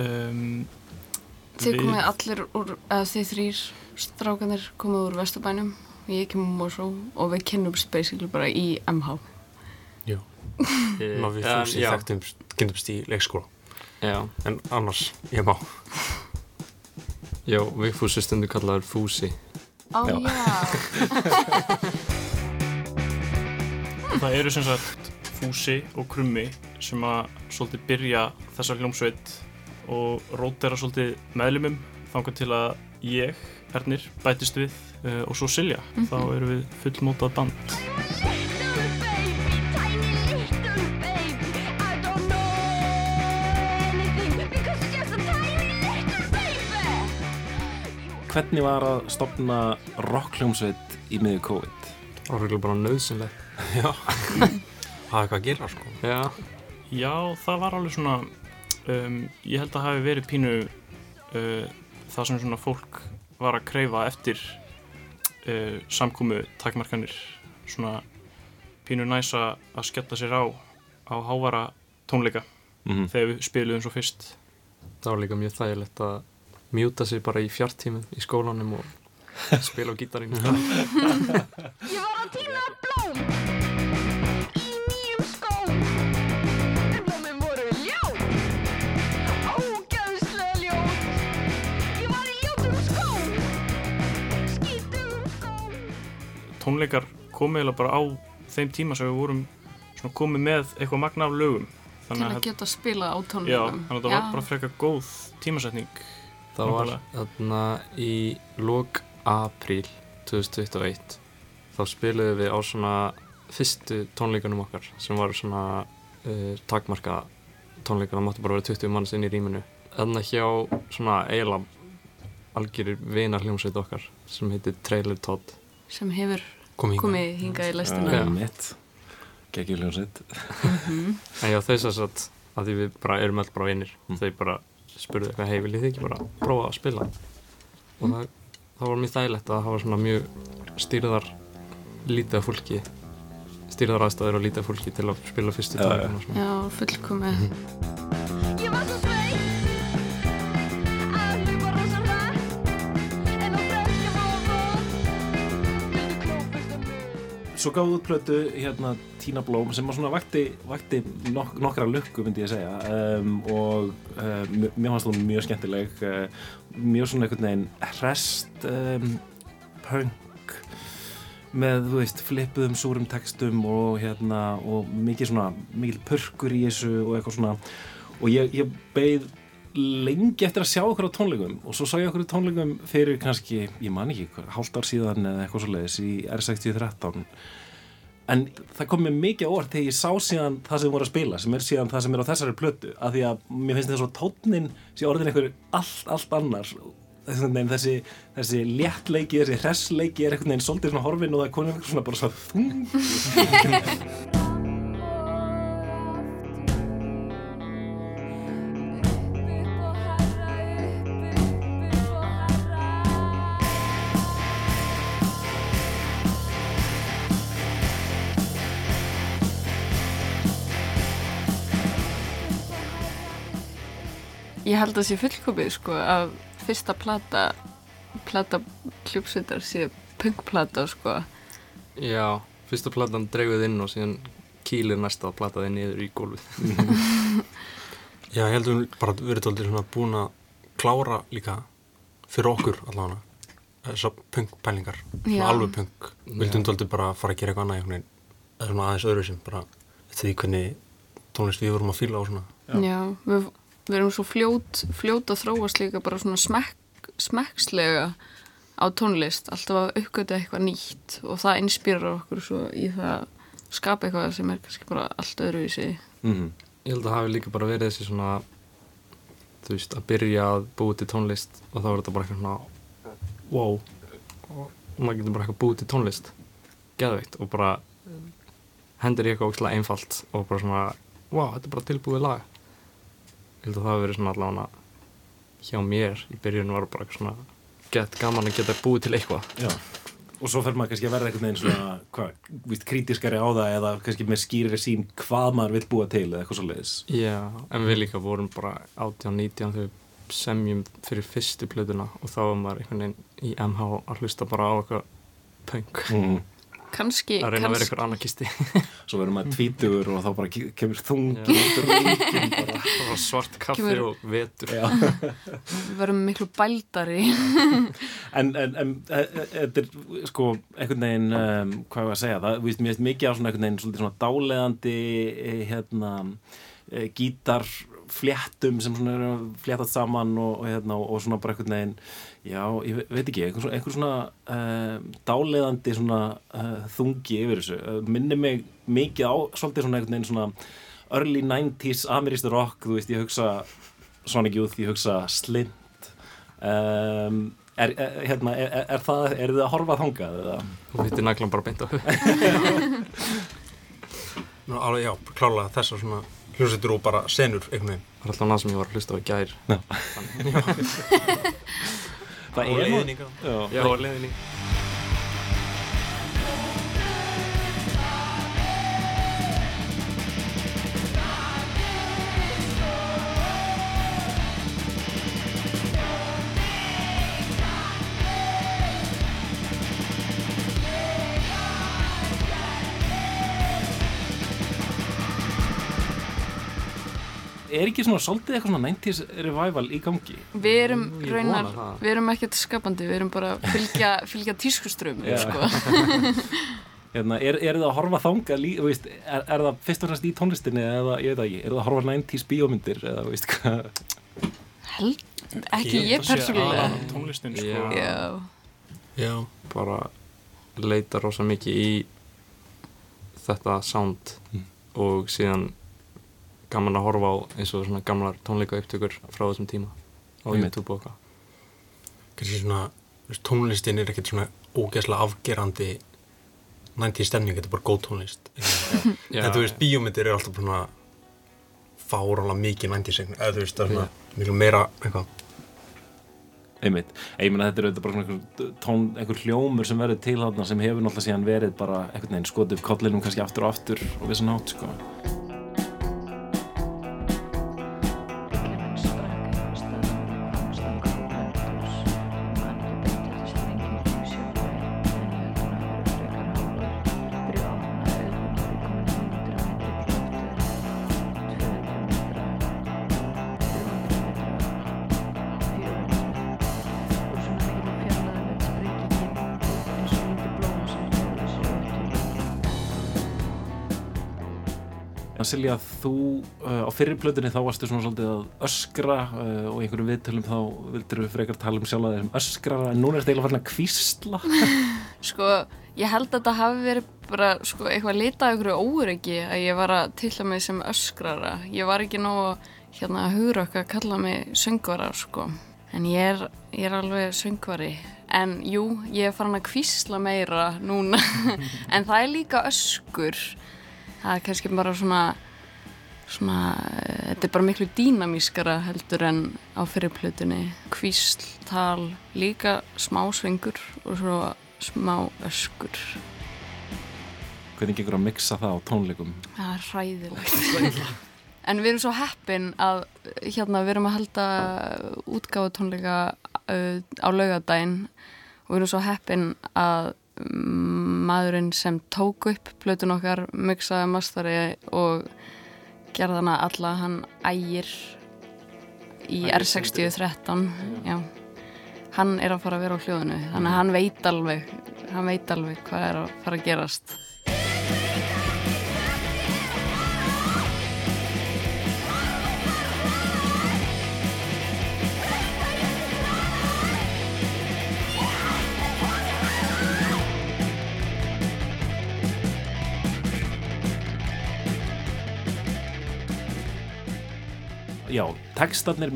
Um, þið komið allir úr, eða þið þrýr strákanir komið úr Vesturbænum ég kemur Mosó og við kynnumst basically bara í MH Já. Ná við fúsi um, þekktum kynnumst í leikskóla. Já. En annars, ég má Já, við fúsi stundu kallaður Fúsi. Ó já, já. Það eru sem sagt Fúsi og Krummi sem að svolítið byrja þessa hljómsveit og rótera svolítið meðlumum þangar til að ég, Ernir, bætist við uh, og svo Silja. Mm -hmm. þá eru við fullmótað band. Hvernig var að stopna rockljómsveit í miður COVID? Það var bara nöðsynleg Já, það er eitthvað að gera sko. Já, Já það var alveg svona um, ég held að það hefði verið pínu uh, það sem svona fólk var að kreyfa eftir uh, samkúmu takmarkanir svona pínu næsa að skella sér á á hávara tónleika. Mm -hmm. þegar við spilum svo fyrst. Það var líka mjög þægilegt að mjúta sig bara í fjartímum í skólanum og spila á gítarinu Ég Tónleikar komið eða bara á þeim tíma sem við vorum komið með eitthvað magna af lögum. Til að geta spila á tónleikum. Já, þannig að það var bara frekar góð tímasetning Það var þarna í lók apríl 2021 þá spiliðum við á svona fyrstu tónleikunum okkar sem var svona uh, takmarka tónleikar, það máttu bara vera 20 manns inn í rýminu. Þarna hjá svona eiginlega algjörir vinar hljómsveit okkar sem heitir Trailer Todd. Sem hefur Komið hingað. komið hingað í lestina. Geggjuljónsett Mhm. En já, þau þess að að því við bara erum öll bara vinnir Mm. þau bara spurðu eitthvað, hei, viljið þið ekki bara prófa að spila? Og það, það var mjög þægilegt að það var svona mjög stýrðar lítið af fólki stýrðar aðstæður og lítið af fólki til að spila fyrstu Já, já. fullkomið Svo gáðu út plötu hérna Tína Blóm sem var svona vakti, vakti nok nokkra lukku myndi ég segja. Um, og um, mér fannst hún mjög skemmtileg uh, mjög svona einhvern veginn hrest um, punk með, þú veist, flippuðum súrum textum og hérna og mikið svona, mikil purkur í þessu og eitthvað svona. Og ég, ég beið lengi eftir að sjá okkur á tónleikum og svo sá ég okkur á tónleikum fyrir kannski, ég man ekki, hálft ár síðan eða eitthvað svo leiðis í R6013 en það kom mér mikið orð þegar ég sá síðan það sem voru að spila sem er síðan það sem er á þessari plötu af því að mér finnst þess að tónnin sé orðin einhver allt, allt annar. Þessi, þessi, léttleiki, þessi hressleiki er einhvern veginn svolítið svona horfin og það er konið svona bara svo þung held að sé fullkomið sko að fyrsta plata plata hljópsveitar sé punkplata sko Já, fyrsta platan dreiguð inn og síðan kýlir næsta að plataði niður í gólfið Já, ég heldur bara verið tóldir svona búin að klára líka fyrir okkur allavega þessar punk-pælingar, Já. alveg punk vildum Já. tóldir bara fara að gera eitthvað annað veginn, eða svona aðeins öðru sem bara því hvernig tónlist við vorum að fíla og svona Já, við, við erum svo fljót, fljót að þróast líka bara svona smekk, smekkslega á tónlist, alltaf að uppgöta eitthvað nýtt og það inspýrar okkur svo í það að skapa eitthvað sem er kannski bara allt öðru í sig. Mhm. Ég held að það hafi líka bara verið þessi svona þú veist, að byrja að búið til tónlist og þá er þetta bara eitthvað svona wow og maður getur bara eitthvað búið til tónlist geðveikt og bara hendur í eitthvað ógslag einfalt og bara svona wow, þetta er bara tilbúið lag ég held að það hafi verið svona allavega hjá mér í byrjun var bara svona gett gaman að geta búið til eitthvað Já. og svo fer maður kannski að verða einhvern veginn svona hvað, víst, krítiskari á það eða kannski með skýrri sín hvað maður vil búa til eða eitthvað svo leiðis Já, en við líka vorum bara 18-19 þegar við semjum fyrir fyrstu plötuna og þá var maður einhvern veginn í MH að hlusta bara á eitthvað punk Mhm. Kannski, að reyna að vera eitthvað anarkisti svo verður maður tvítugur og þá bara ke- kemur bara. bara svart kaffi Kemur- og vetur Já. við verum miklu bældari. en, en, en e- e- þetta er sko einhvern veginn um, hvað var að segja það, víst, mér mikið á svona einhvern veginn svona dáleðandi eh, hérna gítar fléttum sem svona eru fléttat saman og, og, hérna, og svona bara einhvern veginn já, ég ve- veit ekki, einhver svona, einhver svona uh, dáleðandi svona uh, þungi yfir þessu, uh, minni mig mikið á svolítið svona einhvern veginn svona early 90s amerístur rock, þú veist, ég hugsa Sonic Youth, ég hugsa Slint. Um, er, er, hérna, er, er, það, er þið að horfa þangað eða? þetta er naglan bara beint á Nú, alveg, já, klálega þessar svona hljómsveitur og bara senur einhvern veginn Það er alltaf annað sem ég var að hlusta á í gær Já. Það Og er leiðinni, já. Já. Er ekki svona svolítið eitthvað svona 90s revival í gangi? Við erum Ég raunar, vona það. við erum ekkert skapandi, við erum bara að fylgja, fylgja tískuströmmum, Já. sko. Hérna, er, er það að horfa þangað lí, þú veist, er, er það fyrst og fremst í tónlistinni eða ég veit það ekki, er það að horfa 90s bíómyndir eða veist hvað Held, ekki ég persónulega. tónlistin, Já. sko. Já. Já, bara leita rosa mikið í þetta sound og síðan gaman að horfa á eins og svona gamlar tónleika upptökur frá þessum tíma á Einmitt. YouTube og eitthvað. Kannski svona, tónlistin er ekkert svona ógeðslega afgerandi 90 stemning, þetta er bara góð tónlist. En þú veist, bíómyndir er alltaf svona fárálega mikið 90 segn eða þú veist, það er svona miklu meira eitthvað. Einmitt, ég meina þetta er auðvitað bara svona einhver, tón, einhver hljómur sem verður til þarna sem hefur náttúrulega síðan verið bara einhvern veginn skotið upp kollinum kannski aftur og aftur og við svona átt sko þú uh, á fyrri plötunni þá varstu svona svolítið að öskra uh, og í einhverjum viðtölum þá vildur við frekar tala um sjálf að þeim öskrara en núna er þetta eiginlega farin að kvísla Sko, ég held að þetta hafi verið bara sko, eitthvað litað ykkur óryggi að ég var að tilla mig sem öskrara. Ég var ekki nógu hérna að hugra okkar að kalla mig söngvara, sko. En ég er, ég er alveg söngvari. En jú, ég er farin að kvísla meira núna. en það er líka öskur. Það er kannski bara svona, svona, eh, þetta er bara miklu dýnamískara heldur en á fyrirplutunni. Kvísl, tal, líka smá svingur og svo smá öskur. Hvernig gengur að mixa það á tónleikum? Það er hræðilegt. en við erum svo heppin að hérna við erum að halda útgáðu tónleika uh, á laugadaginn og við erum svo heppin að maðurinn sem tók upp plötun okkar mixaði mastari og gerði hana alla hann ægir í Ægir R6013 já. Hann er að fara að vera á hljóðinu þannig að hann veit alveg hann veit alveg hvað er að fara að gerast Já, textarnir,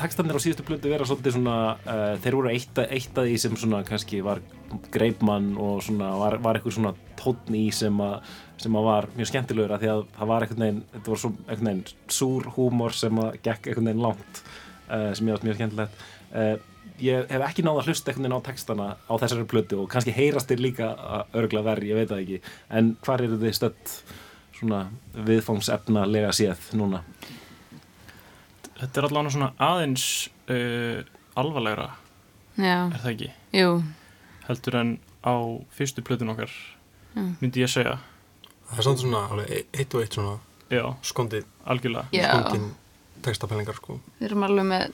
textarnir á síðustu plötu vera svolítið svona, uh, þeir voru eitt, að- því sem svona kannski var greipmann og svona var, var eitthvað svona tónn í sem að, sem að var mjög skemmtilegur að því að það var eitthvað neginn, þetta var svo eitthvað neginn súr húmor sem að gekk eitthvað neginn langt uh, sem ég átt mjög skemmtilegt. Uh, ég hef ekki náða að hlusta eitthvað neginn á textana á þessari plötu og kannski heyrast þeir líka örgla verri, ég veit það ekki. En hvar eru þið stödd svona viðfóngsefnalega séð núna? Þetta er allavega svona aðeins uh, alvarlegra Já. er það ekki? Jú. Heldur en á fyrstu plötun okkar Já. myndi ég segja það er samt svona alveg e- eitt og eitt svona Já. Já. skondin textapælingar sko Við erum alveg með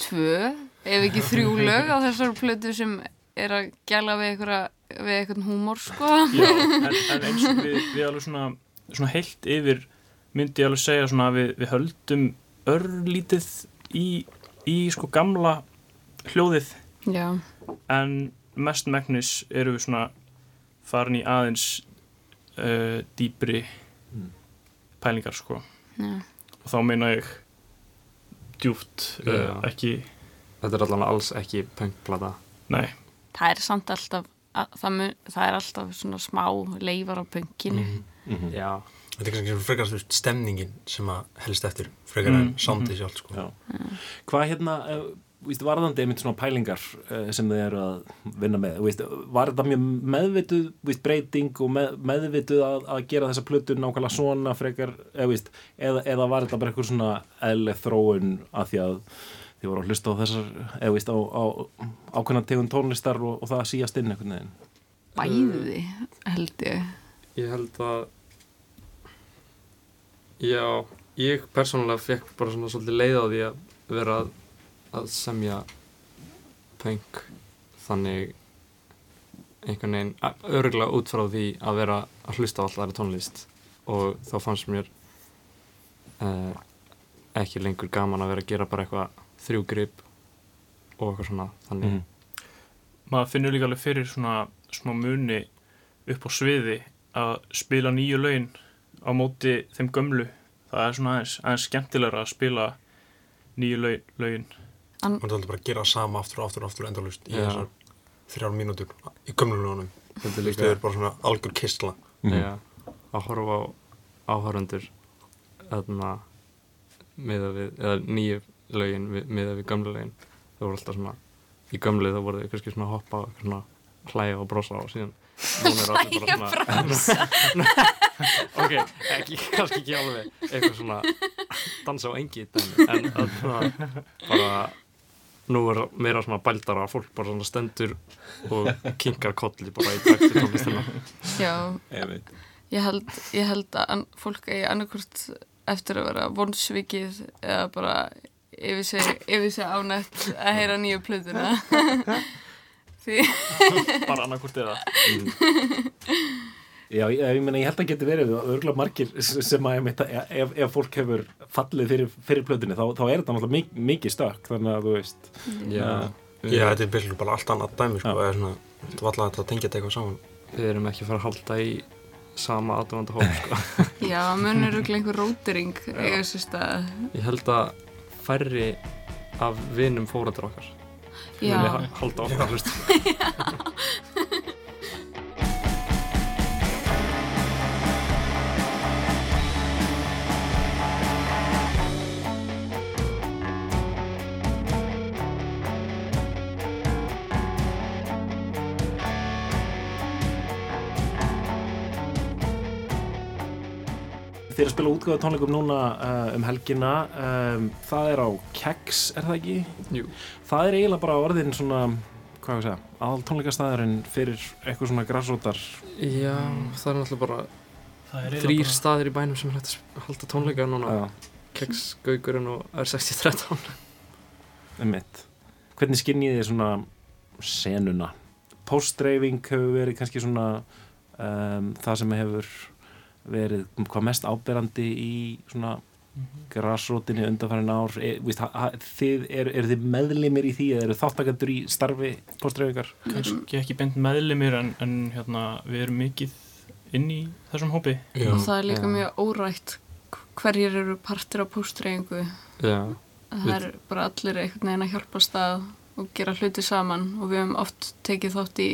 tvö, ef ekki þrjú lög á þessar plötu sem er að gæla við einhverja við einhvern húmor sko Já, en, en eins og við, við alveg svona, svona heilt yfir myndi ég alveg segja svona að við, við höldum örlítið í, í sko gamla hljóðið. Já. en mest megnis eru við svona farin í aðeins uh, dýpri pælingar sko. Já. og þá meina ég djúft uh, ekki Þetta er allavega alls ekki punkplata Nei. Það er samt alltaf að, það, mun, það er alltaf svona smá leifar á punkinu. Mhm. Já Þetta er kannski frekar stemningin sem að helst eftir frekar en Mm, soundið mhm. sjálf sko. Já. Hvað hérna, uh, víst, varðandi einmitt svona pælingar uh, sem þið eru að vinna með, víst, var þetta mjög meðvituð víst, breyting og með, meðvituð að, að gera þessa plötu nákvæmlega svona frekar, eða, víst, eða, eða var þetta bara eitthvað svona eðleg þróun að því að þið voru að hlusta á þessar, eða víst, á, á ákveðna tegund tónlistar og, og það að síast inn einhvern veginn? Bæði, held ég Ég held að Já, ég persónulega fekk bara svona svolítið leið á því að vera að, að semja punk þannig einhvern veginn örgulega út frá því að vera að hlusta á alltaf aðra tónlist. Og þá fannst mér uh, ekki lengur gaman að vera að gera bara eitthvað þrjú grip og eitthvað svona þannig. Maður finnur líka alveg fyrir svona smá muni upp á sviði að spila nýju lögin á móti þeim gömlu. Það er svona aðeins, aðeins skemmtilegra að spila nýju lög, lögin. An- það er bara að gera sama aftur og aftur og aftur endalust í Já. þessar þrjár mínútur í gömlunum Þetta er líka- bara svona algjör kistla. Já, að horfa á við, eða nýju lögin við- miða við gamlu lögin. Það voru alltaf svona, í gamlu þá voru kannski svona að hoppa, eitthvað svona hlæja og brosa og síðan Hlæja og svona ok, ekki, kannski ekki alveg eitthvað svona dansa á engi dæmi, en að bara nú er meira svona bældara fólk bara svona stendur og kinkar kolli bara í takt við tónlistina. Já, Ég veit. ég held, ég held að fólk eigi annarkvort eftir að vera vonsvikið eða bara yfir sig, yfir sig ánætt að heyra nýju plötuna. Því bara annarkvort eða Já, ég, ég meina, ég held að geti verið örgulega margir sem að einmitt, ef, ef fólk hefur fallið fyrir, fyrir plötunni þá, þá er þetta náttúrulega mik mikið stökk þannig að þú veist Já. Já, þetta er byrjulega bara allt annað dæmi sko, eða svona, þetta var alltaf að tengja þetta eitthvað saman við erum ekki að fara að halda í sama aðdóðanda hóp sko. Já, munur örugglega einhver rótering eiga sér stað ég held að færri af vinum fórandur okkar Já. muni ha- halda okkar hlust spila útgáðu tónleikum núna uh, um helgina um, það er á Keks, er það ekki? Jú. Það er eiginlega bara orðin svona hvað ég að segja, aðal tónleikastæðurinn fyrir eitthvað svona grassrótar Já, það er náttúrulega bara Það er þrýr bara- staðir í bænum sem hægt að halda tónleika núna Já. Keks, Gaugurinn og R6013 Einmitt. Hvernig skinnið þið svona senuna? Postdreifing hefur verið kannski svona um, það sem hefur verið hvað mest áberandi í svona grassrótinni undanfærin ár. E, víst, þið, er, er þið meðlimir í því eða eru þáttakandur í starfi postdreifingar? kannski ekki beint meðlimir en, en hérna, við erum mikið inn í þessum hópi. Og það er líka mjög órætt hverjir eru partir á póstreifingu Já. það er bara allir einhvern veginn að hjálpa stað og gera hluti saman. Og við höfum oft tekið þátt í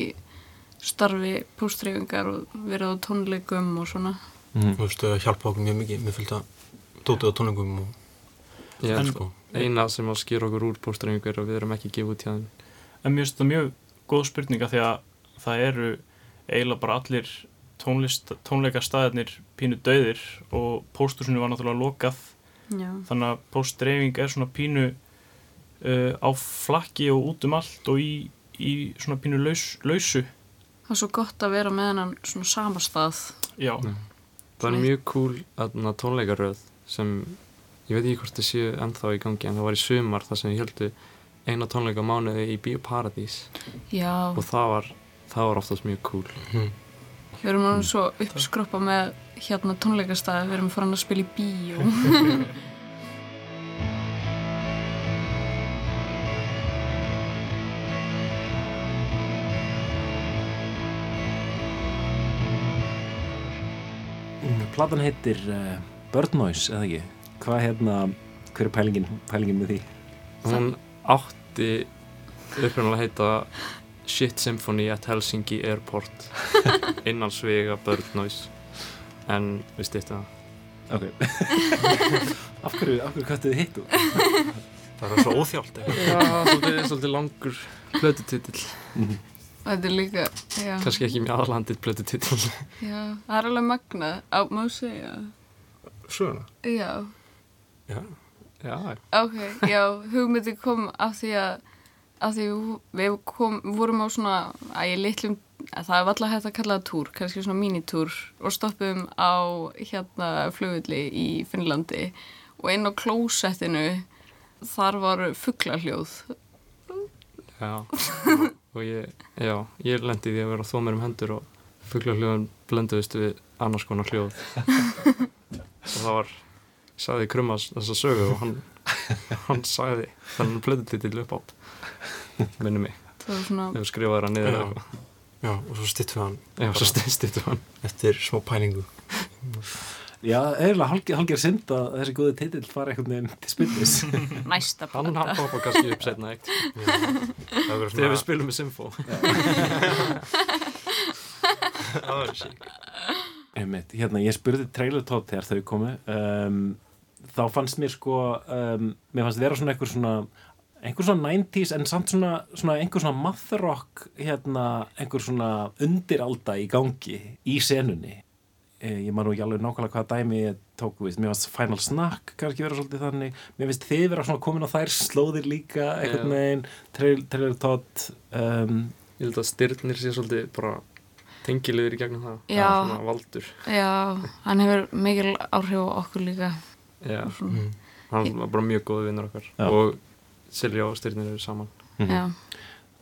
starfi póstreifingar og verið á tónleikum og svona Þú veist, hjálpa okkur mjög mikið með fylgta dótið á tónlingum og Já, En- sko, eina sem að skýra okkur úr póstreifingu er að við erum ekki gefa út hjá þeim En mér finnst það mjög góð spurninga því að það eru eiginlega bara allir tónlist, tónleika staðirnir pínu döðir og póstusinu var náttúrulega lokað. Já. þannig að póstdreifing er svona pínu uh, á flakki og út um allt og í, í svona pínu laus, lausu. Það er svo gott að vera með hennan svona samastað Já. Það er mjög cool tónleikaröð sem ég veit ekki hvort það séu ennþá í gangi en það var í sumar þar sem ég heldu eina tónleika mánuði í Bíóparadís. Já. og það var, það var oftast mjög cool. Við erum alveg svo uppskroppa með hérna tónleikastæði við erum farin að spila í bíó Platan heitir uh, Bird Noise, eða ekki? Hvað hérna, hver er pælingin, pælingin með því? hún átti upprunalega að heita Shit Symphony at Helsinki Airport innan svega Bird Noise en við stýttum það Ok Af hverju, af hverju kvættuðu hittu? Það er svo óþjált Já, svolítið, svolítið langur plötutitill þetta er líka já. kannski ekki mjög aðlandið plötutitill já, það er alveg magnað. Á, má segja? Söguna? já, Já, já. Ok, já, hugmyndi kom af því að af því við kom, vorum á svona að ég litlum, að það var alltaf hægt að kalla það túr, kannski svona mínitúr og stoppum á hérna flugulli í Finnlandi. Og inn á klósettinu þar var fugglahljóð Já, og ég, já, ég lendi því að vera að þó mér um hendur og fugglarhljóðun blönduðist við annars konar hljóð. Og það var, ég sagði Krummas þessa sögu og hann, hann sagði þannig plötutitill upp átt minni mig, Það var svona- ef skrifaði það niður Já. Já, og svo stittum við hann. Já, svo sti- styttum við hann. Eftir smá pælingu Já, eiginlega hálger, hálger synd að þessi góði titill fara einhvern veginn til spillis. Næsta Hann hann poppa kannski upp setna eitt. Það verður Þegar við spilum með Sinfo Það verður sík. Einmitt, hérna, ég spurði Trailer Tot þegar þau komu. Um, þá fannst mér sko um, mér fannst vera svona einhver svona einhver svona 90s en samt svona, svona einhver svona math rock hérna, einhver svona undiralda í gangi í senunni ég man nú ekki alveg nákvæmlega hvað dæmi ég tók við, mér fannst Final Snack kannski vera svolítið þannig, mér finnst þið vera svona komin á þær slóðir líka veginn, Trail- Trailer Tot um, Ég held að styrnir sé svolítið bara tengilegur í gegnum það. Já. Það svona valdur. Já, hann hefur mikil áhrif á okkur líka. Já, Og svona- hann var bara mjög góð vinnur okkar. Já. og Silja og styrnir eru saman. Já.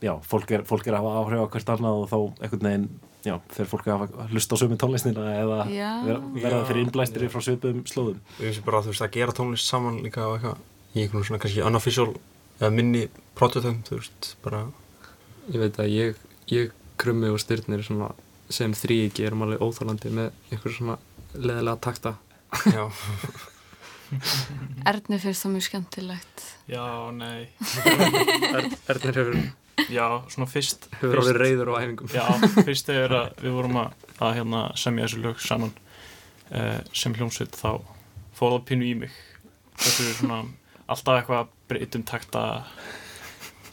já, fólk er, fólk er að hafa áhrif á hvert annað og þá einhvern veginn já, fer fólk að hafa- hlusta á sömu tónlistina eða Já. vera, fyrir innblæstri frá svipum slóðum. Við finnst bara þú veist að gera tónlist saman líka og eitthvað. Í einhvern svona kannski unofficial eða minni prototype, þú veist, bara. Ég veit að ég, ég krummi og styrnir svona, sem þrýiki erum alveg óþálandi með einhver svona leðilega takta. Já. Erni finnst það mjög skemmtilegt. Já, nei. Er- Ernir hefur Já, svona fyrst Hefur fyrst- orðið reiður á æfingum. Já, fyrst þegar að við vorum að, að hérna, semja þessu lög saman uh, sem hljómsveit þá fór það pínu í mig þessu svona alltaf eitthvað að breytum takta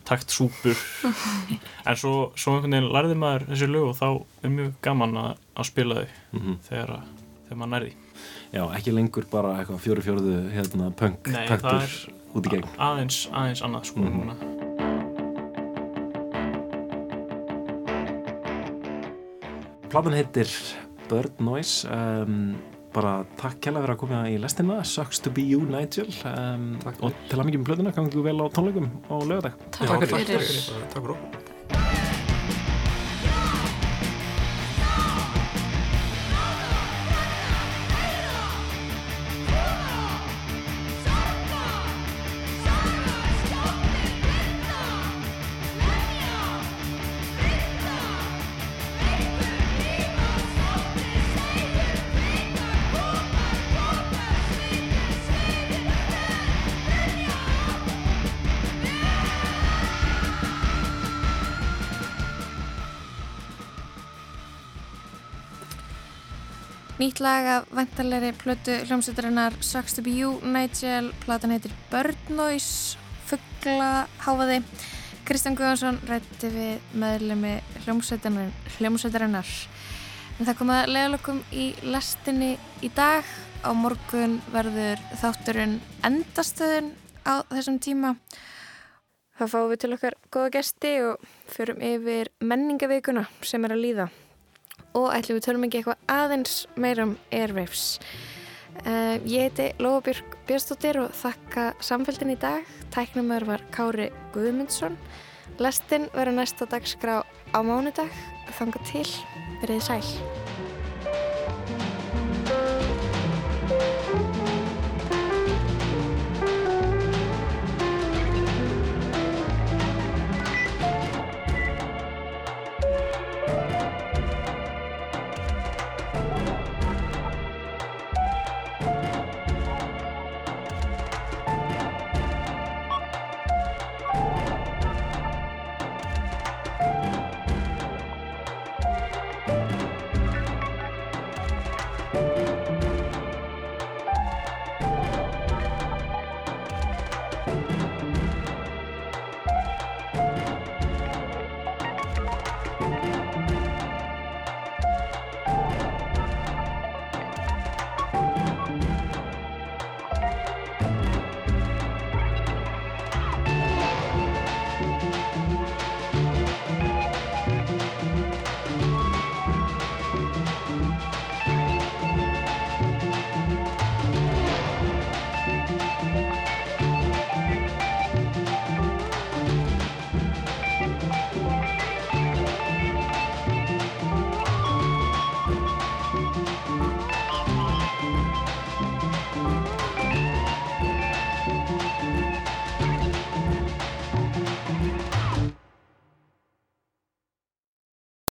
taktsúpur en svo, svo einhvern veginn lærði maður þessi lög og þá er mjög gaman að, að spila þau Mhm. þegar, að, þegar maður nærði Já, ekki lengur bara eitthvað fjóru fjóruðu hérna, punk Nei, það taktur er út í gegn aðeins, aðeins annað sko Mhm. núna. Platan heitir Bird Noise. Um, bara takk kjærlega fyrir að koma í lestina. Sucks to be you Nigel. Um, og til að mikið með plötuna, gangi vel á tónleikum á lögadag Takk fyrir. Takk fyrir Nýtt lag af vantarleiri plötu hljómsveitarinnar Sucks to be you, Nigel, platan heitir Bird Noise, Fugla, Háfaði. Kristján Guðansson rætti við meðlemi hljómsveitarinnar. En það kom að leiðalokum í lestinni í dag. Á morgun verður þátturinn endastöðun á þessum tíma. Það fáum við til okkar góða gesti og förum yfir menningavíkuna sem er að líða og ætlum við tölum ekki eitthvað aðeins meira um Airwaves. Uh, ég heiti Lóa Björk Björnsdóttir og þakka samfélgin í dag. Tæknumör var Kári Guðmundsson. Lestinn verður næsta dagskrá á mánudag. Þanga til, verið sæl.